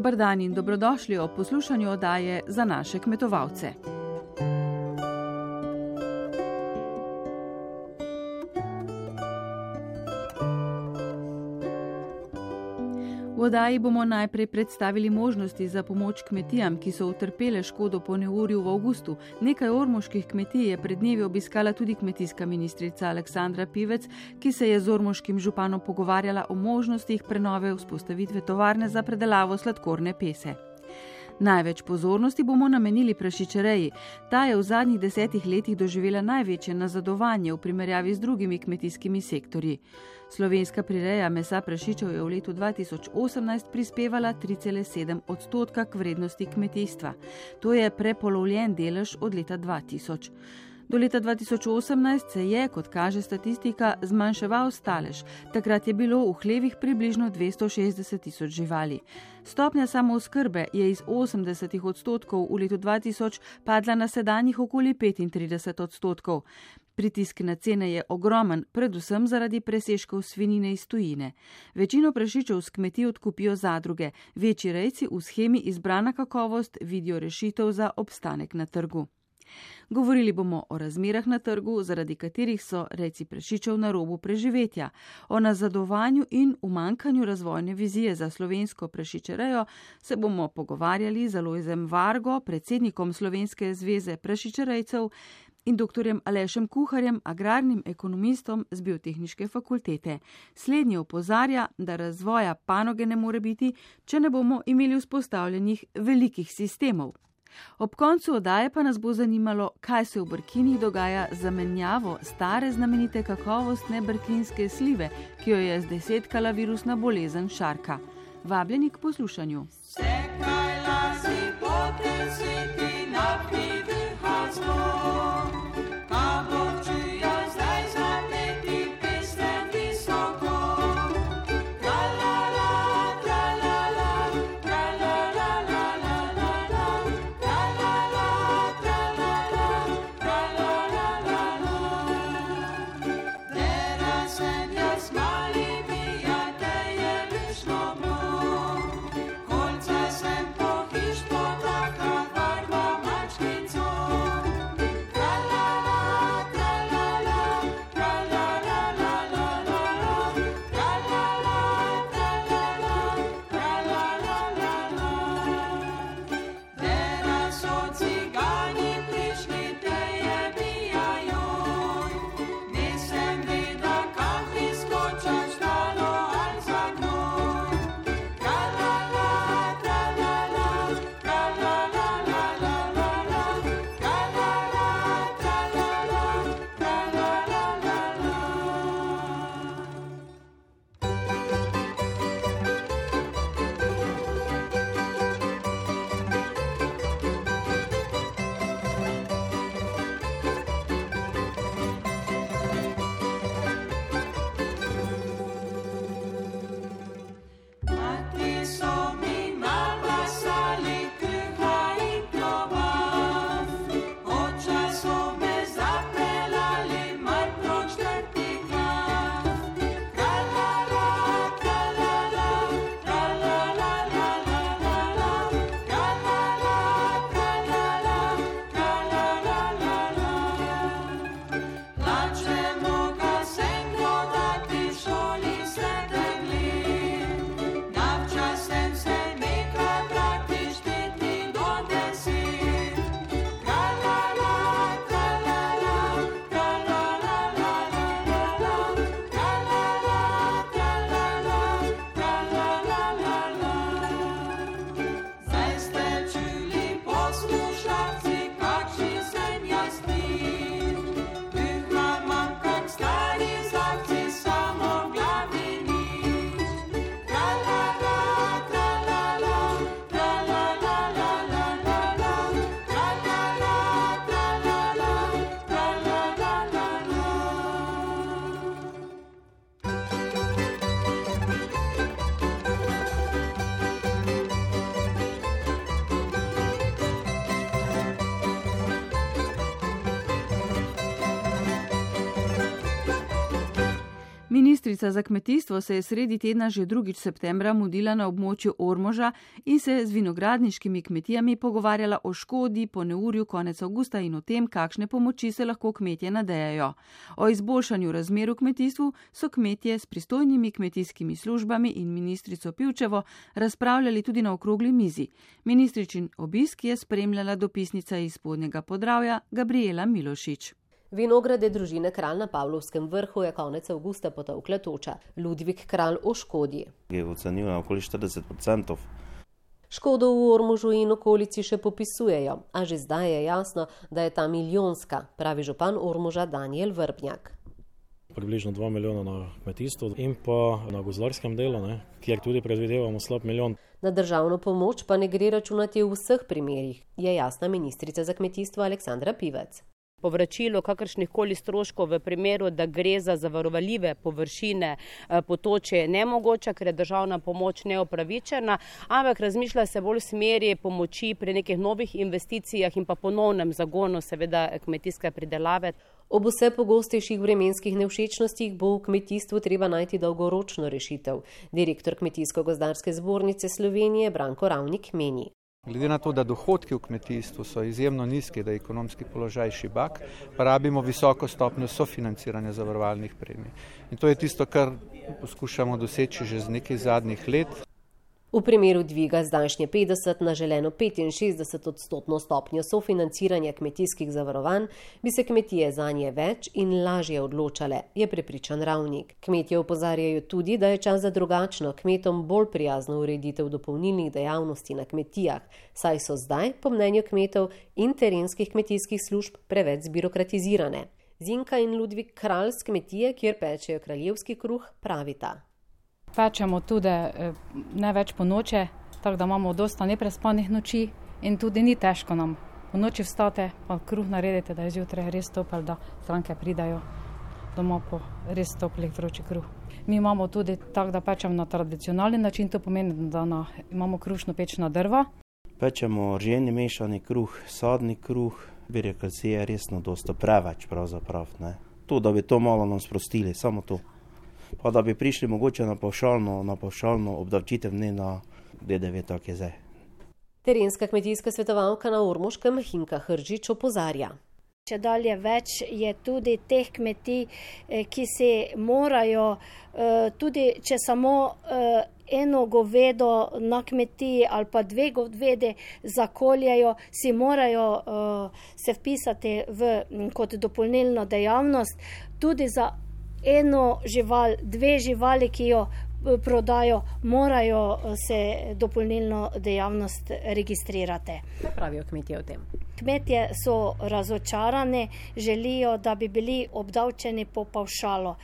Dobr dan in dobrodošli ob poslušanju oddaje za naše kmetovalce. Oddaji bomo najprej predstavili možnosti za pomoč kmetijam, ki so utrpele škodo po neurju v avgustu. Nekaj ormoških kmetij je pred dnevi obiskala tudi kmetijska ministrica Aleksandra Pivec, ki se je z ormoškim županom pogovarjala o možnostih prenove vzpostavitve tovarne za predelavo sladkorne pese. Največ pozornosti bomo namenili prašičereji. Ta je v zadnjih desetih letih doživela največje nazadovanje v primerjavi z drugimi kmetijskimi sektorji. Slovenska prireja mesa prašičev je v letu 2018 prispevala 3,7 odstotka k vrednosti kmetijstva. To je prepolovljen delež od leta 2000. Do leta 2018 se je, kot kaže statistika, zmanjševal stalež. Takrat je bilo v hlevih približno 260 tisoč živali. Stopnja samooskrbe je iz 80 odstotkov v letu 2000 padla na sedanjih okoli 35 odstotkov. Pritisk na cene je ogromen, predvsem zaradi presežkov svinine iz tujine. Večino prašičev s kmetij odkupijo zadruge, večji rejci v schemi izbrana kakovost vidijo rešitev za obstanek na trgu. Govorili bomo o razmerah na trgu, zaradi katerih so reci prešičev na robu preživetja, o nazadovanju in umankanju razvojne vizije za slovensko prešičerejo, se bomo pogovarjali z Aloizem Vargo, predsednikom Slovenske zveze prešičerejcev in dr. Alešem Kuharjem, agrarnim ekonomistom z biotehniške fakultete. Slednji opozarja, da razvoja panoge ne more biti, če ne bomo imeli vzpostavljenih velikih sistemov. Ob koncu odaje pa nas bo zanimalo, kaj se v Brkinih dogaja z zamenjavo stare znamenite kakovostne brkinske slive, ki jo je zdesetkala virusna bolezen šarka. Vabljeni k poslušanju. Sekaj lasi, potem sveti napiti hasmo. Ministrica za kmetijstvo se je sredi tedna že drugič septembra mudila na območju Ormoža in se z vinogradniškimi kmetijami pogovarjala o škodi po neurju konec avgusta in o tem, kakšne pomoči se lahko kmetje nadejajo. O izboljšanju razmer v kmetijstvu so kmetje s pristojnimi kmetijskimi službami in ministrico Pivčevo razpravljali tudi na okrogli mizi. Ministričin obisk je spremljala dopisnica iz spodnjega podravja Gabriela Milošič. Vinograde družine kralj na Pavlovskem vrhu je konec avgusta potovkla toča. Ludvik kralj o škodi. Je ocenil na okoli 40 odstotkov. Škodo v Ormužu in okolici še popisujejo, a že zdaj je jasno, da je ta milijonska, pravi župan Ormuža Daniel Vrbnjak. Približno 2 milijona na kmetijstvu in pa na gozdarskem delu, ne, kjer tudi predvidevamo slab milijon. Na državno pomoč pa ne gre računati v vseh primerjih, je jasna ministrica za kmetijstvo Aleksandra Pivec povračilo kakršnih koli stroškov v primeru, da gre za zavarovaljive površine potoče je nemogoča, ker je državna pomoč neopravičena, ampak razmišlja se bolj v smeri pomoči pri nekih novih investicijah in pa ponovnem zagonu seveda kmetijske pridelave. Ob vse pogostejših vremenskih nevšečnostih bo v kmetijstvu treba najti dolgoročno rešitev. Direktor Kmetijsko-gozdarske zbornice Slovenije Branko Ravnik meni. Glede na to, da dohodki v kmetijstvu so izjemno nizki, da je ekonomski položaj šibak, pa rabimo visoko stopnjo sofinanciranja zavarovalnih premij. In to je tisto, kar poskušamo doseči že z nekaj zadnjih let. V primeru dviga zdajšnje 50 na želeno 65 odstotno stopnjo sofinanciranja kmetijskih zavarovanj bi se kmetije za nje več in lažje odločale, je prepričan ravnik. Kmetje opozarjajo tudi, da je čas za drugačno, kmetom bolj prijazno ureditev dopolnilnih dejavnosti na kmetijah, saj so zdaj, po mnenju kmetov in terenskih kmetijskih služb, preveč zbirokratizirane. Zinka in Ludvik kralj z kmetije, kjer pečejo kraljevski kruh, pravita. Pečemo tudi ne več po noče, tako da imamo dosta neprespanih noči in tudi ni težko nam. Po noči vstate, pa kruh naredite, da je zjutraj res topel, da stranke pridajo doma po res toplih vroči kruh. Mi imamo tudi tako, da pečemo na tradicionalni način, to pomeni, da na, imamo krušno peč na drva. Pečemo rjeni mešani kruh, sadni kruh, birokracije je resno dosta preveč pravzaprav. Ne? To, da bi to malo nam sprostili, samo to pa da bi prišli mogoče na pavšalno, na pavšalno obdavčitev, ne na DDV, tako je zdaj. Terenska kmetijska svetovalka na Ormoškem Hinka Hržič opozarja. Če dalje več je tudi teh kmetij, ki se morajo, tudi če samo eno govedo na kmetiji ali pa dve govedi zakoljejo, si morajo se vpisati v, kot dopolnilno dejavnost. Tudi za eno žival, dve živali, ki jo prodajo, morajo se dopolnilno dejavnost registrirati. Kaj pravijo kmetje o tem? Kmetje so razočarani, želijo, da bi bili obdavčeni po pavšalu.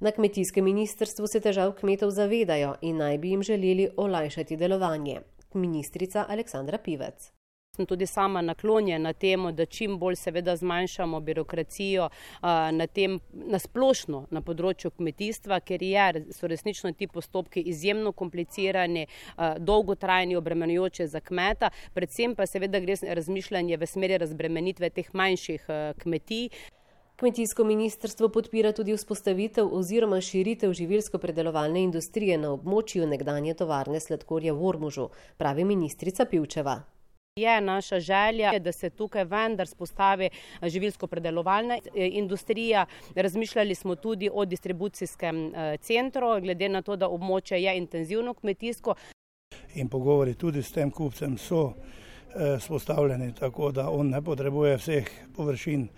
Na kmetijskem ministrstvu se težav kmetov zavedajo in naj bi jim želeli olajšati delovanje. Ministrica Aleksandra Pivec. Sem tudi sama naklonjena temu, da čim bolj seveda zmanjšamo birokracijo na tem, na splošno na področju kmetijstva, ker je, so resnično ti postopki izjemno komplicirani, dolgotrajni, obremenjujoče za kmeta, predvsem pa seveda gre razmišljanje v smeri razbremenitve teh manjših kmetij. Kmetijsko ministrstvo podpira tudi vzpostavitev oziroma širitev živilsko-predelovalne industrije na območju nekdanje tovarne sladkorja v Ormužu, pravi ministrica Pivčeva. Je naša želja, da se tukaj vendar spostavi živilsko-predelovalna industrija. Razmišljali smo tudi o distribucijskem centru, glede na to, da območje je intenzivno kmetijsko. In pogovori tudi s tem kupcem so spostavljeni tako, da on ne potrebuje vseh površin.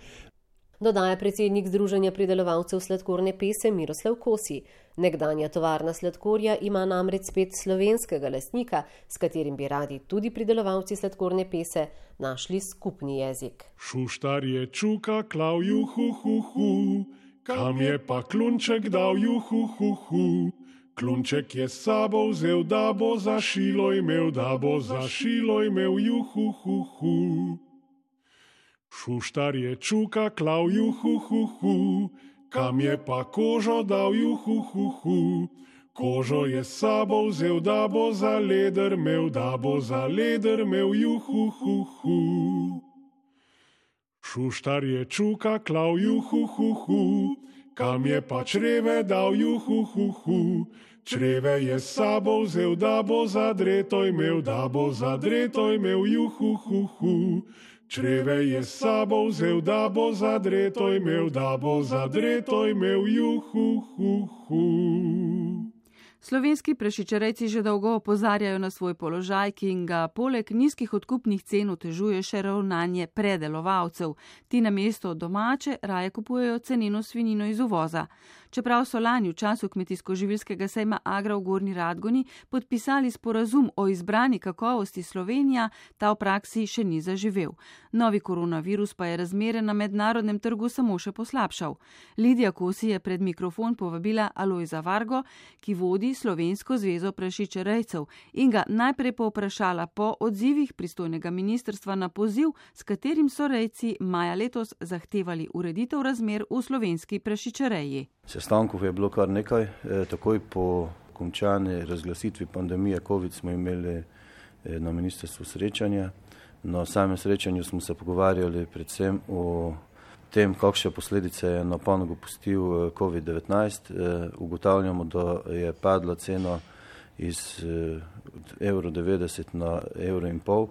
Dodaja predsednik Združenja pridelovalcev sladkorne pese Miroslav Kosi. Nekdanja tovarna sladkorja ima namreč spet slovenskega lastnika, s katerim bi radi tudi pridelovalci sladkorne pese našli skupni jezik. Šuštar je čuka klav juhu, hu, hu. kam je pa klunček dal juhu, hu, hu. Klunček je sabo vzel, da bo za šilo imel, da bo za šilo imel juhu, hu, hu. Šuštar je čuka klav juhu, hu, hu. kam je pa kožo dal juhu, hu, hu. Kožo je sabo vzel, da bo za leder imel, da bo za leder imel juhu, hu, hu. Šuštar je čuka klav juhu, hu, hu. kam je pa čreve dal juhu, hu, hu. Čreve je sabo vzel, da bo zadreto imel, da bo zadreto imel juhu, hu, hu. Čreve je sabo vzel, da bo zadreto imel, da bo zadreto imel juhu, hu, hu. Slovenski prešičerejci že dolgo opozarjajo na svoj položaj, ki jim ga poleg nizkih odkupnih cen otežuje še ravnanje predelovalcev. Ti na mesto domače raje kupujejo ceneno svinino iz uvoza. Čeprav so lani v času kmetijsko-živilskega sejma Agra v Gorni Radgoni podpisali sporazum o izbrani kakovosti Slovenija, ta v praksi še ni zaživel. Novi koronavirus pa je razmere na mednarodnem trgu samo še poslabšal. Lidija Kosi je pred mikrofon povabila Alojza Vargo, ki vodi Slovensko zvezo prašičerejcev in ga najprej povprašala po odzivih pristojnega ministrstva na poziv, s katerim so rejci maja letos zahtevali ureditev razmer v slovenski prašičereji. Sestankov je bilo kar nekaj. E, takoj po končani razglasitvi pandemije COVID smo imeli e, na ministrstvu srečanje. Na samem srečanju smo se pogovarjali predvsem o tem, kakšne posledice je na panogu pustil e, COVID-19. E, ugotavljamo, da je padla cena iz evro 90 na evro in pol,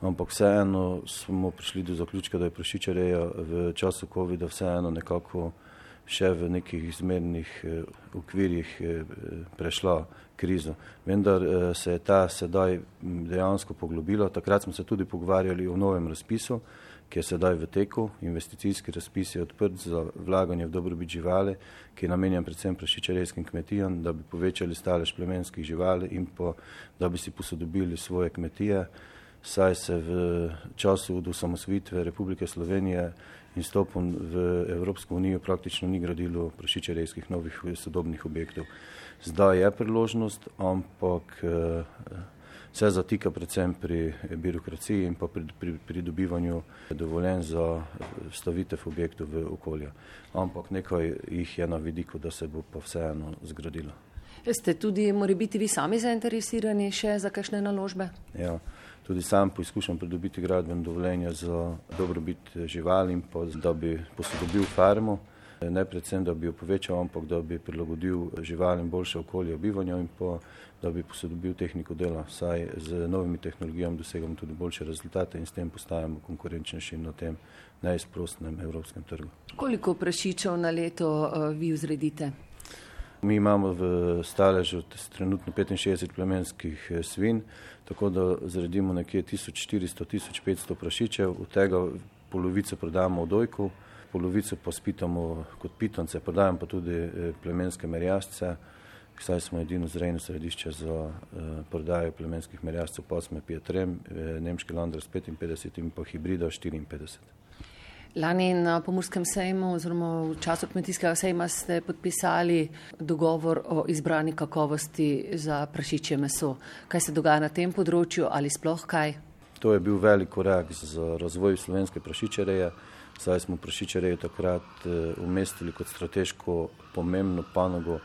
ampak vseeno smo prišli do zaključka, da je prašičareja v času COVID-a vseeno nekako še v nekih izmernih eh, okvirjih eh, prešla krizo. Vendar eh, se je ta sedaj dejansko poglobila. Takrat smo se tudi pogovarjali o novem razpisu, ki je sedaj v teku. Investicijski razpis je odprt za vlaganje v dobrobit živali, ki je namenjen predvsem prašičarejskim kmetijam, da bi povečali stalež plemenskih živali in pa da bi si posodobili svoje kmetije saj se v času od osamosvitve Republike Slovenije in stopom v Evropsko unijo praktično ni gradilo prašičerejskih novih sodobnih objektov. Zdaj je priložnost, ampak se zatika predvsem pri birokraciji in pa pri, pri, pri dobivanju dovoljen za stavitev objektov v okolje. Ampak nekaj jih je na vidiku, da se bo pa vseeno zgradilo. Ste tudi, mora biti vi sami zainteresirani še za kakšne naložbe? Ja tudi sam poskušam pridobiti gradbeno dovoljenje za dobrobit živali in pa da bi posodobil farmo. Ne predvsem, da bi jo povečal, ampak da bi prilagodil živalim boljše okolje bivanja in pa da bi posodobil tehniko dela. Saj z novimi tehnologijami dosegamo tudi boljše rezultate in s tem postajamo konkurenčnejši na tem neizprostnem evropskem trgu. Koliko prašičev na leto vi vzredite? Mi imamo v staležu trenutno 65 plemenskih eh, svin, tako da zredimo nekje 1400-1500 prašičev, od tega polovico prodajamo v dojku, polovico pa spitamo kot pitonce, prodajamo pa tudi eh, plemenske merjasce, saj smo edino zrejno središče za eh, prodajo plemenskih merjascev, pa smo Pietrem, nemški Landers 55 in pa hibrida 54. Lani na Pomorskem sejmu oziroma v času kmetijskega sejma ste podpisali dogovor o izbrani kakovosti za prašičje meso. Kaj se dogaja na tem področju ali sploh kaj? To je bil velik korak za razvoj slovenske prašičereje. Saj smo prašičerejo takrat eh, umestili kot strateško pomembno panogo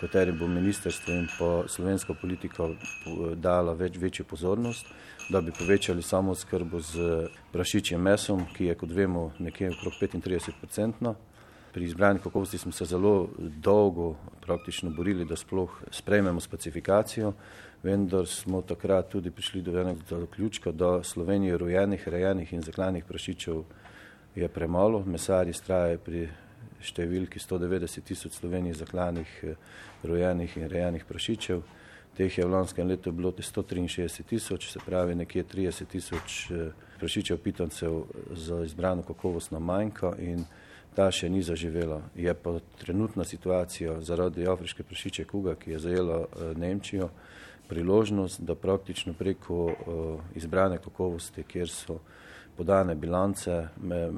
kateri bo ministrstvo in pa slovenska politika dala več, večjo pozornost, da bi povečali samo skrbo z prašičjem mesom, ki je, kot vemo, nekje okrog 35-odstotno. Pri izbrani kakovosti smo se zelo dolgo praktično borili, da sploh sprejmemo specifikacijo, vendar smo takrat tudi prišli do enega zaključka, da Slovenije rojenih, rejenih in zaklanih prašičev je premalo. Mesari strajajo pri številki 190 tisoč Slovenij zaklanih, eh, rojenih in rejenih prašičev. Teh je v lanskem letu bilo 163 tisoč, se pravi nekje 30 tisoč eh, prašičev pitancev za izbrano kakovostno manjka in ta še ni zaživela. Je pa trenutna situacija zaradi afriške prašiče kuga, ki je zajela eh, Nemčijo, priložnost, da praktično preko izbrane kakovosti, kjer so podane bilance,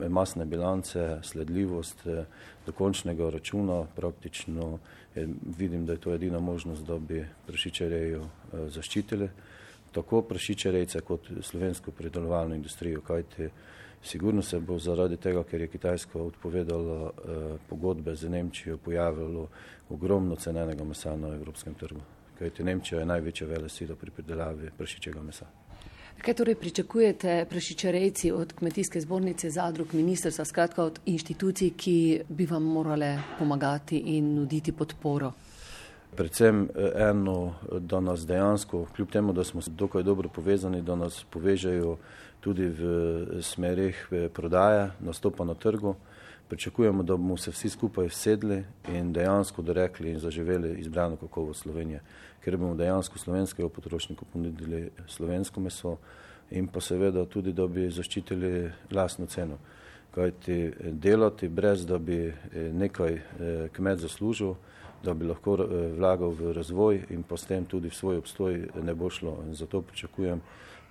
masne bilance, sledljivost eh, do končnega računa, praktično je, vidim, da je to edina možnost, da bi prašičerejo eh, zaščitili, tako prašičerejce kot slovensko predelovalno industrijo, kajti sigurno se bo zaradi tega, ker je Kitajska odpovedala eh, pogodbe z Nemčijo, pojavilo ogromno cenenega mesa na evropskem trgu, kajti Nemčija je največja vele sila pri pridelavi prašičega mesa. Kaj torej pričakujete, prašičarejci, od kmetijske zbornice, zadrug, ministrstva, skratka od inštitucij, ki bi vam morale pomagati in nuditi podporo? Predvsem eno, da nas dejansko, kljub temu, da smo dokaj dobro povezani, da nas povežejo tudi v smerih prodaje, nastopa na trgu. Pričakujemo, da bomo se vsi skupaj sedli in dejansko dorekli in zaživeli izbrano kakovost Slovenije, ker bomo dejansko slovenskega potrošnika ponudili slovensko meso in pa seveda tudi, da bi zaščitili lastno ceno. Kajti delati brez, da bi nekaj kmet zaslužil, da bi lahko vlagal v razvoj in pa s tem tudi v svoj obstoj ne bo šlo. In zato pričakujem,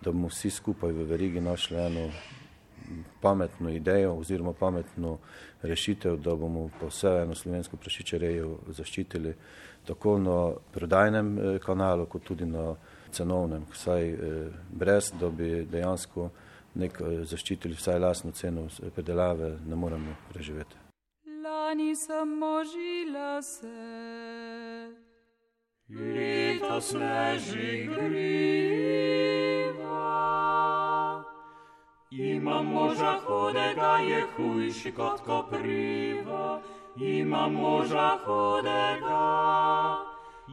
da bomo vsi skupaj v verigi našli eno pametno idejo oziroma pametno rešitev, da bomo pa vse eno slovensko prašičerejo zaščitili tako na prodajnem kanalu, kot tudi na cenovnem, saj brez, da bi dejansko nek zaščitili vsaj lastno ceno predelave, ne moremo preživeti. Lani sem možila se, leta svežih griva. Imam moža hudega, je hujši kot kopriva. Imam moža hudega,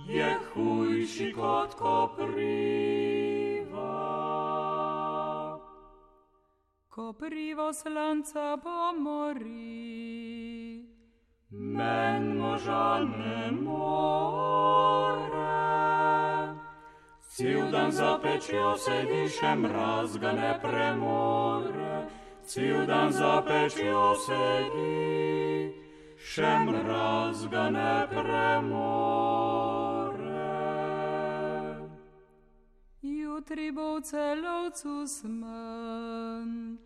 je hujši kot kopriva. Koprivo slanca pomori, men moža ne more. Cel dan za pečjo sedi, še mraz ga ne premore. Cel dan za pečjo sedi, še mraz ga ne premore. Jutri bo v celovcu smen,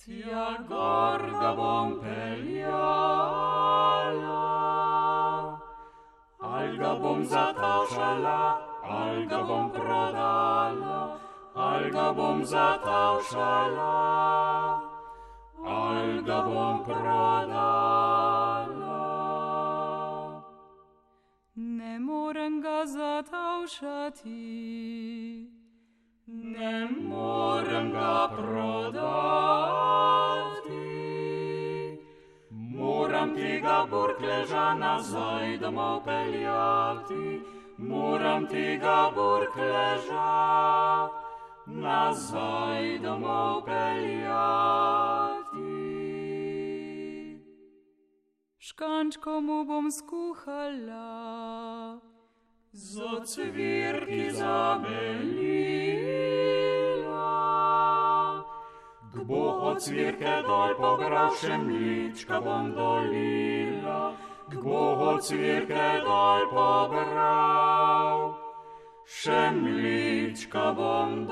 tja gor ga bom peljala. Al ga bom zatavšala, al ga bom prodala, al ga bom zatavšala, al ga bom prodala. Ne morem ga zatavšati, ne morem ga prodati. Moram tega burkleža nazaj domov peljati, moram tega burkleža nazaj domov peljati. Škančko mu bom skuhala, z ocvirki zabelila. Kbo od cvirke dol pogral, še mlička bom dolila. Kbo od cvirke dol pobral, še mlička bom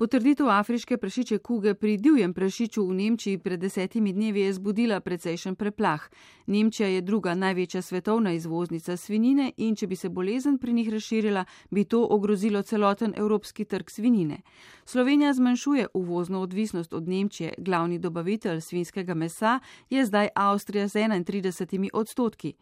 Potrditev afriške prašiče kuge pri divjem prašiču v Nemčiji pred desetimi dnevi je zbudila precejšen preplah. Nemčija je druga največja svetovna izvoznica svinine in če bi se bolezen pri njih razširila, bi to ogrozilo celoten evropski trg svinine. Slovenija zmanjšuje uvozno odvisnost od Nemčije, glavni dobavitelj svinskega mesa je zdaj Avstrija z 31 odstotki.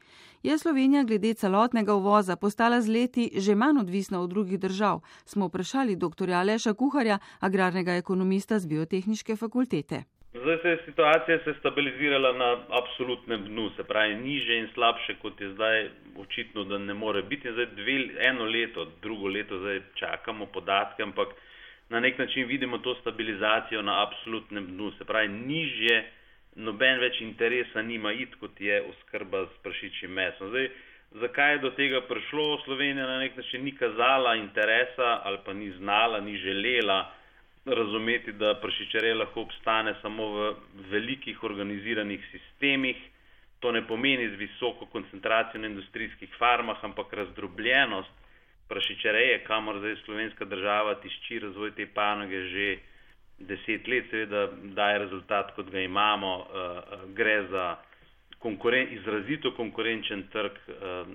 Je Slovenija glede celotnega uvoza postala z leti že manj odvisna od drugih držav, smo vprašali dr. Aleša Kuharja, agrarnega ekonomista z biotehniške fakultete. Zdaj se je situacija se stabilizirala na absolutnem dnu, se pravi niže in slabše, kot je zdaj očitno, da ne more biti. Zdaj dve, eno leto, drugo leto zdaj čakamo podatke, ampak na nek način vidimo to stabilizacijo na absolutnem dnu, se pravi nižje, noben več interesa nima iti, kot je oskrba s prašičjim mesom. Zdaj, zakaj je do tega prišlo? Slovenija na nek način ni kazala interesa ali pa ni znala, ni želela razumeti, da prašičere lahko obstane samo v velikih organiziranih sistemih. To ne pomeni z visoko koncentracijo na industrijskih farmah, ampak razdrobljenost prašičereje, kamor zdaj slovenska država tišči razvoj te panoge že deset let, seveda daje rezultat, kot ga imamo. Gre za konkuren, izrazito konkurenčen trg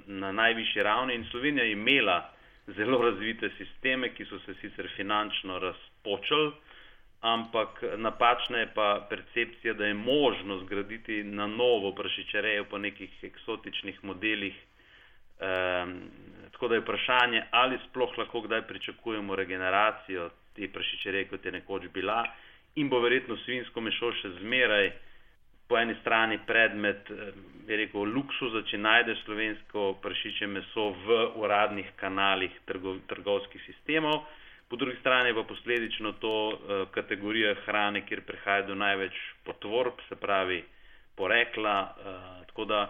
na najvišji ravni in Slovenija je imela zelo razvite sisteme, ki so se sicer finančno razpočali, ampak napačna je pa percepcija, da je možno zgraditi na novo prašičerejo po nekih eksotičnih modelih. Um, tako da je vprašanje, ali sploh lahko kdaj pričakujemo regeneracijo te prašičere, kot je nekoč bila, in bo verjetno svinsko mešo še zmeraj po eni strani predmet, bi rekel, luksuza, če najdeš slovensko prašiče meso v uradnih kanalih trgov, trgovskih sistemov, po drugi strani pa posledično to uh, kategorija hrane, kjer prihaja do največ potvorb, se pravi porekla. Uh, tako da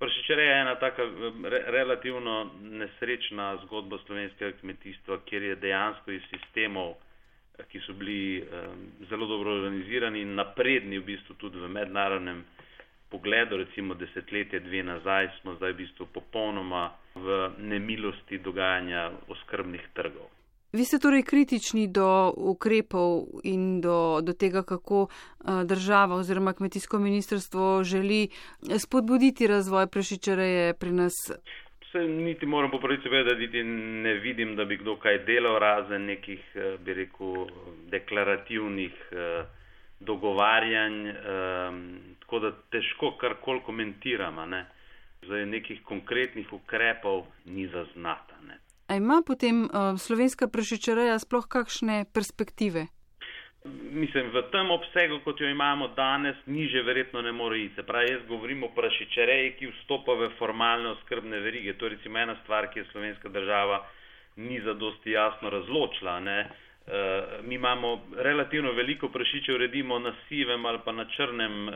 prašičereja je ena taka re, relativno nesrečna zgodba slovenskega kmetijstva, kjer je dejansko iz sistemov ki so bili um, zelo dobro organizirani in napredni v bistvu tudi v mednarodnem pogledu, recimo desetletje, dve nazaj, smo zdaj v bistvu popolnoma v nemilosti dogajanja oskrbnih trgov. Vi ste torej kritični do ukrepov in do, do tega, kako država oziroma kmetijsko ministrstvo želi spodbuditi razvoj prešičareje pri nas se niti moram po pravici povedati, da ne vidim, da bi kdo kaj delal, razen nekih, eh, bi rekel, deklarativnih eh, dogovarjanj, ehm, tako da težko karkoli komentiram. Ne. Zdaj nekih konkretnih ukrepov ni zaznata. Ne. A ima potem uh, slovenska prašičareja sploh kakšne perspektive? Mislim, v tem obsegu, kot jo imamo danes, niže verjetno ne more iti. Pravi, jaz govorim o prašičereji, ki vstopa v formalne oskrbne verige. To je recimo ena stvar, ki je slovenska država ni zadosti jasno razločila. Ne. Uh, mi imamo relativno veliko prašičev, redimo na sivem ali pa na črnem uh,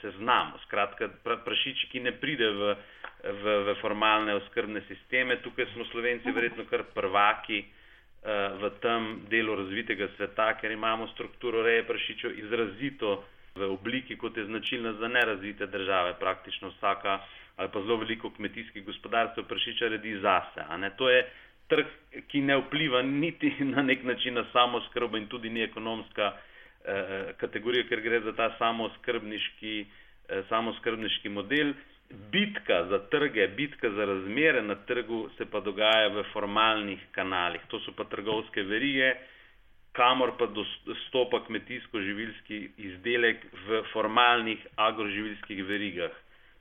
seznamu. Skratka, pra, prašiči, ki ne pride v, v, v formalne oskrbne sisteme. Tukaj smo Slovenci verjetno kar prvaki. V tem delu razvitega sveta, ker imamo strukturo reje prašičev izrazito v obliki, kot je značilna za nerazvite države. Praktično vsaka ali pa zelo veliko kmetijskih gospodarstv prašiča redi zase. To je trg, ki ne vpliva niti na nek način na samo skrbo in tudi ni ekonomska eh, kategorija, ker gre za ta samoskrbniški, eh, samoskrbniški model. Bitka za trge, bitka za razmere na trgu se pa dogaja v formalnih kanalih. To so pa trgovske verige, kamor pa dostopa kmetijsko-živilski izdelek v formalnih agroživilskih verigah.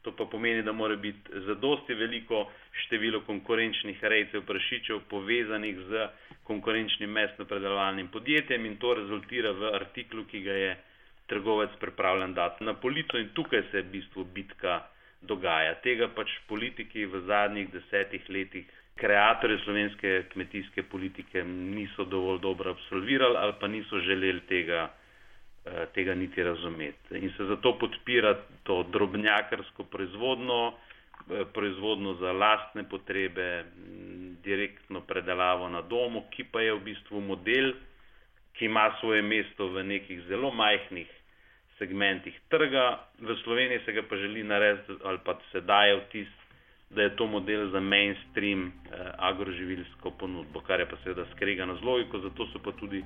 To pa pomeni, da mora biti zadosti veliko število konkurenčnih rejcev prašičev povezanih z konkurenčnim mestno-predelovalnim podjetjem in to rezultira v artiklu, ki ga je trgovec pripravljen dati na polico in tukaj se je v bistvu bitka dogaja. Tega pač politiki v zadnjih desetih letih, kreatorji slovenske kmetijske politike, niso dovolj dobro absolvirali ali pa niso želeli tega, eh, tega niti razumeti. In se zato podpira to drobnjakarsko proizvodno, eh, proizvodno za lastne potrebe, direktno predelavo na domu, ki pa je v bistvu model, ki ima svoje mesto v nekih zelo majhnih segmentih trga, v Sloveniji se ga pa želi narediti ali pa se daje vtis, da je to model za mainstream eh, agroživilsko ponudbo, kar je pa seveda skregano z logiko, zato so pa tudi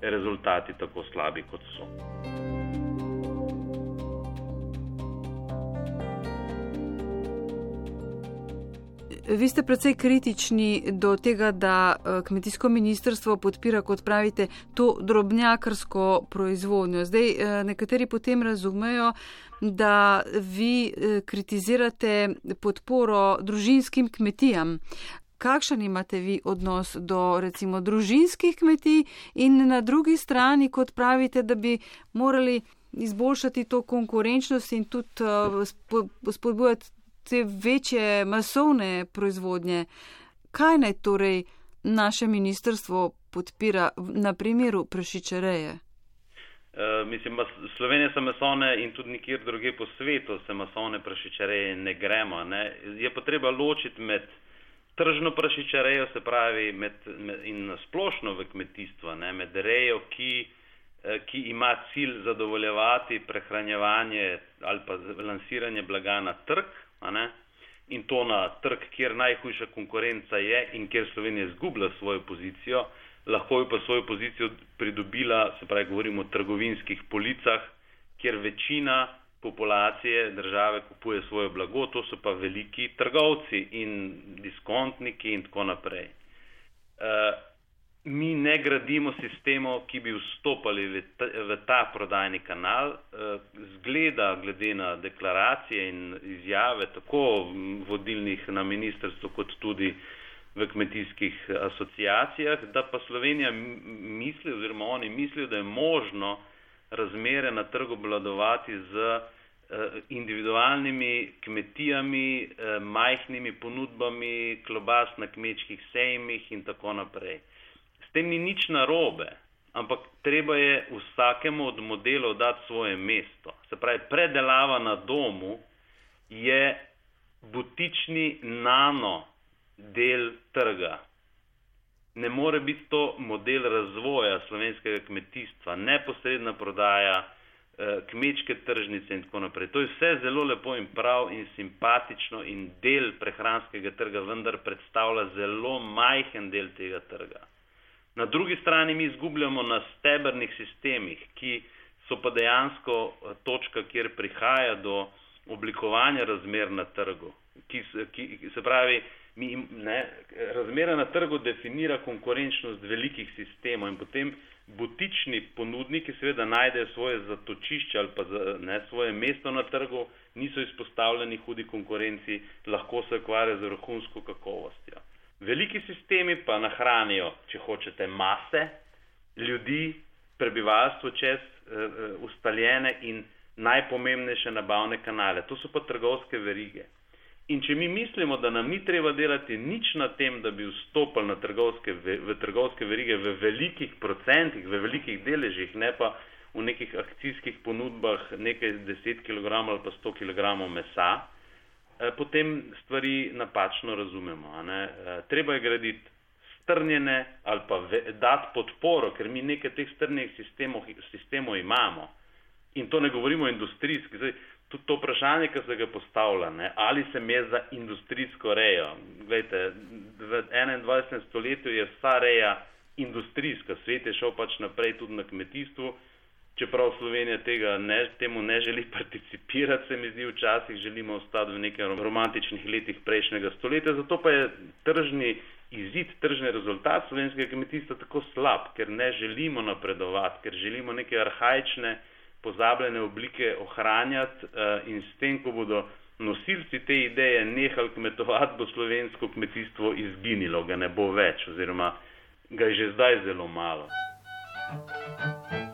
rezultati tako slabi, kot so. Vi ste precej kritični do tega, da eh, kmetijsko ministrstvo podpira, kot pravite, to drobnjakarsko proizvodnjo. Zdaj, eh, nekateri potem razumejo, da vi eh, kritizirate podporo družinskim kmetijam. Kakšen imate vi odnos do recimo družinskih kmetij in na drugi strani, kot pravite, da bi morali izboljšati to konkurenčnost in tudi spodbujati te večje masovne proizvodnje. Kaj naj torej naše ministrstvo podpira na primeru prašičereje? Uh, mislim, Slovenija so masovne in tudi nikjer druge po svetu se masovne prašičereje ne gremo. Ne. Je pa treba ločiti med tržno prašičerejo, se pravi, med, med, in splošno v kmetijstvo, ne, med rejo, ki, eh, ki ima cilj zadovoljevati prehranjevanje ali pa lansiranje blaga na trg, in to na trg, kjer najhujša konkurenca je in kjer Slovenija izgublja svojo pozicijo, lahko bi pa svojo pozicijo pridobila, se pravi, govorimo o trgovinskih policah, kjer večina populacije države kupuje svoje blago, to so pa veliki trgovci in diskontniki in tako naprej. Uh, mi ne gradimo sistemov, ki bi vstopali v ta, v ta prodajni kanal. Zgleda, glede na deklaracije in izjave tako vodilnih na ministrstvu, kot tudi v kmetijskih asociacijah, da pa Slovenija misli oziroma oni mislijo, da je možno razmere na trgu obladovati z individualnimi kmetijami, majhnimi ponudbami, klobas na kmečkih sejmih in tako naprej tem ni nič narobe, ampak treba je vsakemu od modelov dati svoje mesto. Se pravi, predelava na domu je butični nano del trga. Ne more biti to model razvoja slovenskega kmetijstva, neposredna prodaja, eh, kmečke tržnice in tako naprej. To je vse zelo lepo in prav in simpatično in del prehranskega trga, vendar predstavlja zelo majhen del tega trga. Na drugi strani mi izgubljamo na stebrnih sistemih, ki so pa dejansko eh, točka, kjer prihaja do oblikovanja razmer na trgu. Ki, ki, se pravi, mi, ne, razmere na trgu definira konkurenčnost velikih sistemov in potem butični ponudniki seveda najdejo svoje zatočišče ali pa ne, svoje mesto na trgu, niso izpostavljeni hudi konkurenci, lahko se ukvarjajo z vrhunsko kakovostjo. Veliki sistemi pa nahranijo, če hočete, mase ljudi, prebivalstvo čez uh, ustaljene in najpomembnejše nabavne kanale. To so pa trgovske verige. In če mi mislimo, da nam ni treba delati nič na tem, da bi vstopili na trgovske, v trgovske verige v velikih procentih, v velikih deležih, ne pa v nekih akcijskih ponudbah nekaj 10 kg ali pa 100 kg mesa, Eh, potem stvari napačno razumemo. Eh, treba je graditi strnjene ali pa dati podporo, ker mi nekaj teh strnjenih sistemov, sistemov imamo. In to ne govorimo industrijski. Zdaj, tudi to vprašanje, ki se ga postavlja, ne? ali se me za industrijsko rejo. Glejte, v 21. stoletju je vsa reja industrijska, svet je šel pač naprej tudi na kmetijstvu čeprav Slovenija tega ne, temu ne želi participirati, se mi zdi včasih želimo ostati v nekaj romantičnih letih prejšnjega stoletja, zato pa je tržni izid, tržni rezultat slovenskega kmetijstva tako slab, ker ne želimo napredovati, ker želimo neke arhajične, pozabljene oblike ohranjati uh, in s tem, ko bodo nosilci te ideje nehali kmetovati, bo slovensko kmetijstvo izginilo, ga ne bo več oziroma ga je že zdaj zelo malo. Thank you.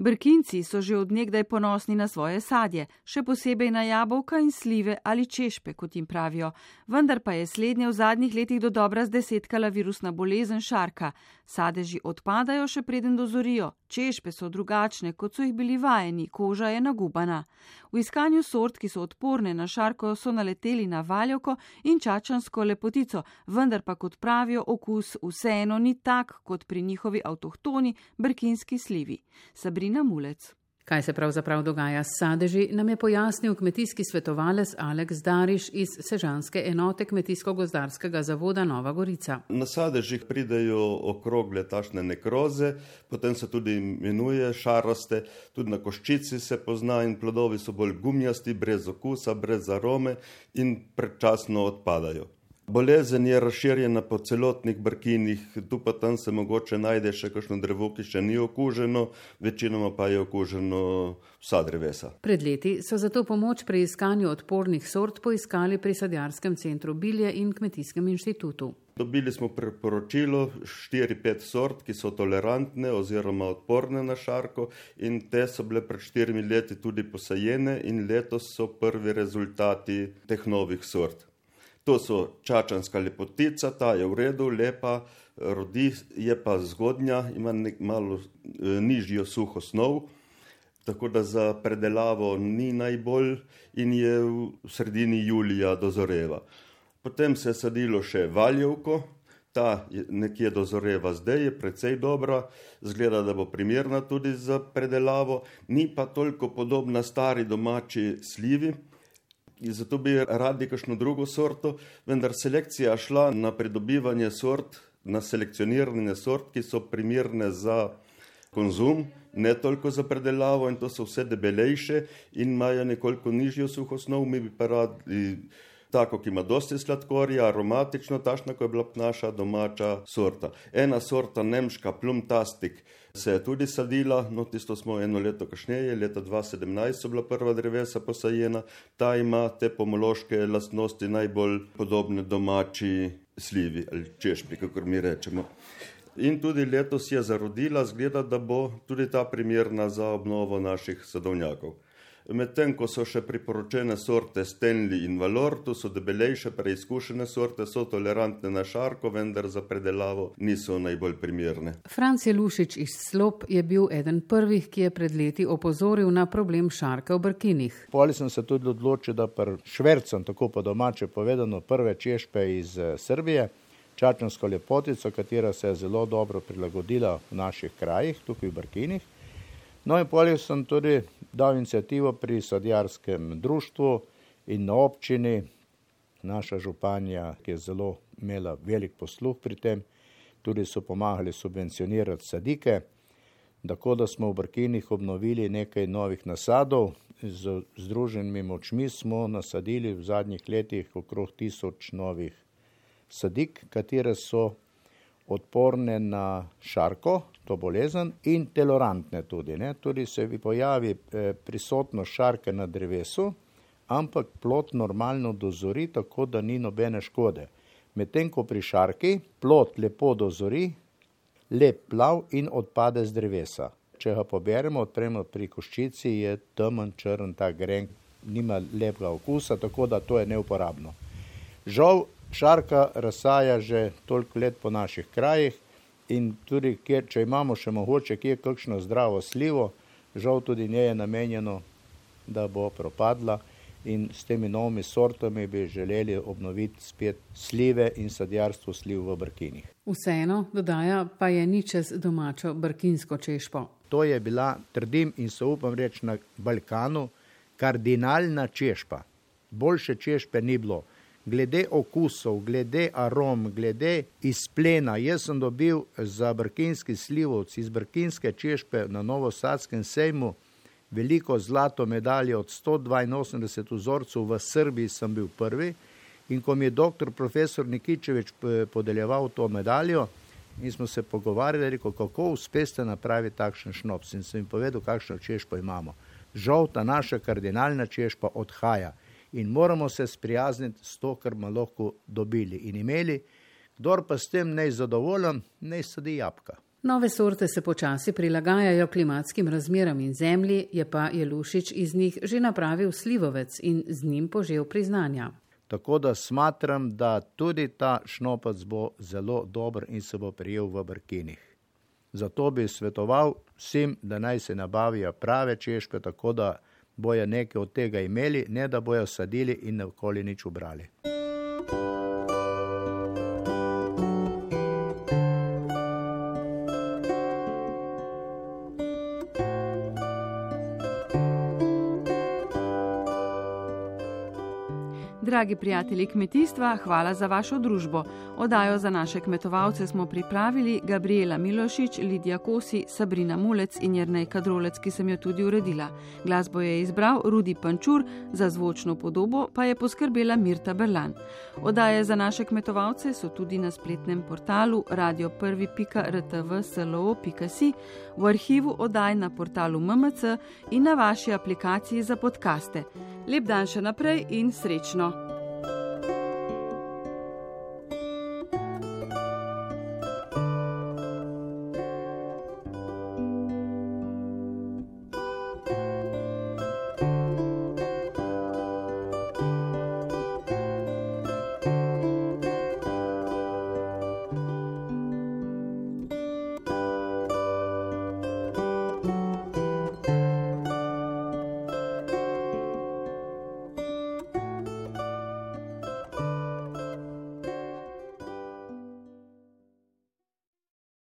Barquinho Brkinci so že odnegdaj ponosni na svoje sadje, še posebej na jabolka in slive ali češpe, kot jim pravijo. Vendar pa je slednje v zadnjih letih do dobra zdesetkala virusna bolezen šarka. Sadeži odpadajo, še preden dozorijo. Češpe so drugačne, kot so jih bili vajeni, koža je nagubana. V iskanju sort, ki so odporne na šarko, so naleteli na valjoko in čačansko lepotico, vendar pa, kot pravijo, okus vseeno ni tak, kot pri njihovi avtohtoni brkinski slivi. Sabrina Mulec. Kaj se pravzaprav dogaja s sadeži, nam je pojasnil kmetijski svetovalec Aleks Dariš iz Sežanske enote Kmetijsko-gozdarskega zavoda Nova Gorica. Na sadežih pridejo okrogle tašne nekroze, potem se tudi imenuje šaraste, tudi na koščici se pozna in plodovi so bolj gumijasti, brez okusa, brez arome in predčasno odpadajo. Bolezen je razširjena po celotnih brkinih, tu pa tam se mogoče najde še kakšno drevo, ki še ni okuženo, večinoma pa je okuženo vsa drevesa. Pred leti so zato pomoč pri iskanju odpornih sort poiskali pri sadjarskem centru Bilje in Kmetijskem inštitutu. Dobili smo priporočilo 4-5 sort, ki so tolerantne oziroma odporne na šarko in te so bile pred 4 leti tudi posajene in letos so prvi rezultati teh novih sort. To so čačanska lepotica, ta je v redu, lepa, rodi, je pa zgodnja, ima nek malo e, nižjo suho snov, tako da za predelavo ni najbolj in je v sredini julija dozoreva. Potem se je sadilo še valjevko, ta nekje dozoreva zdaj, je precej dobra, zgleda, da bo primerna tudi za predelavo, ni pa toliko podobna stari domači slivi. Zato bi radi kakšno drugo sorto, vendar selekcija šla na pridobivanje sort, na selekcioniranje sort, ki so primerne za konzum, ne toliko za predelavo in to so vse debelejše in imajo nekoliko nižjo suhosnov, mi bi pa radi tako, ki ima dosti sladkorja, aromatično, tašna, kot je bila naša domača sorta. Ena sorta, nemška plumtastik, se je tudi sadila, no tisto smo eno leto kasneje, leta 2017 so bila prva drevesa posajena, ta ima te pomološke lastnosti najbolj podobne domači slivi ali češpi, kako mi rečemo. In tudi letos je zarodila, zgleda, da bo tudi ta primerna za obnovo naših sadovnjakov. Medtem ko so še priporočene sorte Stenli in Valor, tu so debelejše, preizkušene sorte, so tolerantne na šarko, vendar za predelavo niso najbolj primerne. Franc Jelušič iz Slop je bil eden prvih, ki je pred leti opozoril na problem šarka v brkinih. Poli sem se tudi odločil, da pr švercem, tako po domače povedano, prve češpe iz eh, Srbije, čačansko lepotico, katera se je zelo dobro prilagodila v naših krajih, tukaj v brkinih. No in poli sem tudi dal inicijativo pri sadjarskem društvu in na občini, naša županja, ki je zelo imela velik posluh pri tem, tudi so pomagali subvencionirati sadike, tako da smo v Brkinih obnovili nekaj novih nasadov, z združenimi močmi smo nasadili v zadnjih letih okrog tisoč novih sadik, katere so odporne na šarko, to bolezen, in tolerantne tudi. Ne. Tudi se vi pojavi eh, prisotnost šarke na drevesu, ampak plot normalno dozori, tako da ni nobene škode. Medtem ko pri šarki plot lepo dozori, lep plav in odpade z drevesa. Če ga poberemo, odpremo pri koščici, je temen, črn, ta grenk, nima lepega okusa, tako da to je neuporabno. Žal, šarka razsaja že toliko let po naših krajih in tudi, kjer, če imamo še mogoče kje kakšno zdravo slivo, žal tudi nje je namenjeno, da bo propadla in s temi novimi sortami bi želeli obnoviti spet slive in sadjarstvo sliv v brkinih. Vseeno, dodaja, pa je ni čez domačo brkinsko češpo. To je bila, trdim in se upam reči na Balkanu, kardinalna češpa. Boljše češpe ni bilo glede okusov, glede arom, glede izplena. Jaz sem dobil za brkinski slivovc iz brkinske češpe na Novosadskem sejmu veliko zlato medaljo od 182 vzorcev v Srbiji sem bil prvi in ko mi je doktor profesor Nikičevič podeljeval to medaljo in smo se pogovarjali, rekel, kako uspeste napraviti takšen šnops in sem jim povedal, kakšno češpo imamo. Žal ta naša kardinalna češpa odhaja in moramo se sprijazniti s to, kar bomo lahko dobili in imeli. Kdor pa s tem ne je zadovoljen, ne sadi jabka. Nove sorte se počasi prilagajajo klimatskim razmeram in zemlji, je pa Jelušič iz njih že napravil slivovec in z njim požel priznanja. Tako da smatram, da tudi ta šnopac bo zelo dober in se bo prijel v brkinih. Zato bi svetoval vsem, da naj se nabavijo prave češpe, tako da bojo nekaj od tega imeli, ne da bojo sadili in ne okoli nič ubrali. Dragi prijatelji kmetijstva, hvala za vašo družbo. Odajo za naše kmetovalce smo pripravili Gabriela Milošič, Lidija Kosi, Sabrina Mulec in Jrnej Kadrolec, ki sem jo tudi uredila. Glasbo je izbral Rudi Pančur, za zvočno podobo pa je poskrbela Mirta Berlan. Odaje za naše kmetovalce so tudi na spletnem portalu radio1.rtv.slo.si, v arhivu oddaj na portalu MMC in na vaši aplikaciji za podkaste. Lep dan še naprej in srečno!